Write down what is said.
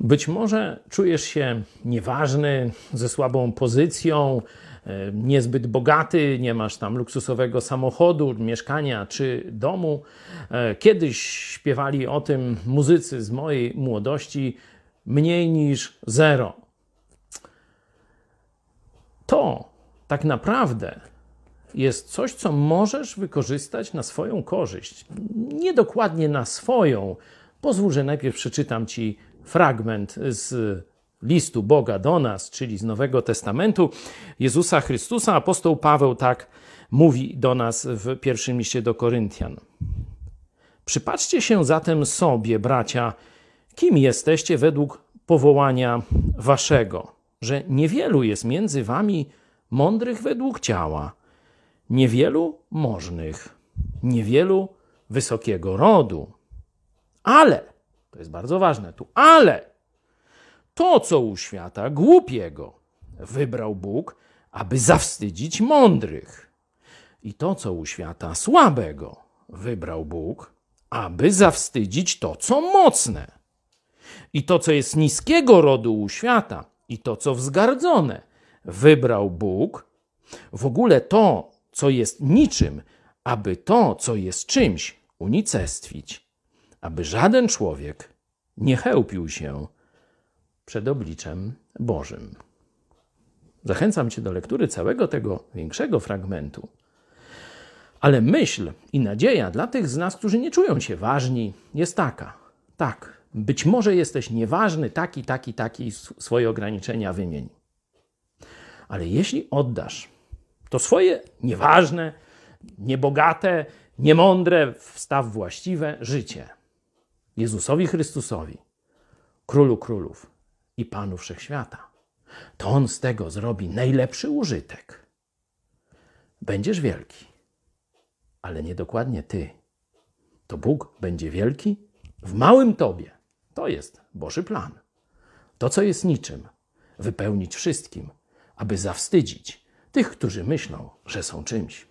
Być może czujesz się nieważny, ze słabą pozycją, e, niezbyt bogaty, nie masz tam luksusowego samochodu, mieszkania czy domu. E, kiedyś śpiewali o tym muzycy z mojej młodości mniej niż zero. To tak naprawdę jest coś, co możesz wykorzystać na swoją korzyść. Nie dokładnie na swoją. Pozwól, że najpierw przeczytam ci fragment z listu Boga do nas, czyli z Nowego Testamentu Jezusa Chrystusa. Apostoł Paweł tak mówi do nas w pierwszym liście do Koryntian. Przypatrzcie się zatem sobie, bracia, kim jesteście według powołania waszego, że niewielu jest między wami mądrych według ciała, niewielu możnych, niewielu wysokiego rodu. Ale, to jest bardzo ważne tu, ale to, co u świata głupiego wybrał Bóg, aby zawstydzić mądrych. I to, co u świata słabego wybrał Bóg, aby zawstydzić to, co mocne. I to, co jest niskiego rodu u świata, i to, co wzgardzone, wybrał Bóg. W ogóle to, co jest niczym, aby to, co jest czymś, unicestwić, aby żaden człowiek nie chełpił się przed obliczem Bożym. Zachęcam Cię do lektury całego tego większego fragmentu. Ale myśl i nadzieja dla tych z nas, którzy nie czują się ważni, jest taka. Tak, być może jesteś nieważny, taki, taki, taki, swoje ograniczenia wymień. Ale jeśli oddasz to swoje nieważne, niebogate, niemądre, wstaw właściwe życie Jezusowi Chrystusowi, Królu Królów i Panu Wszechświata, to On z tego zrobi najlepszy użytek. Będziesz wielki, ale nie dokładnie Ty. To Bóg będzie wielki w małym Tobie. To jest Boży plan. To, co jest niczym, wypełnić wszystkim, aby zawstydzić tych, którzy myślą, że są czymś.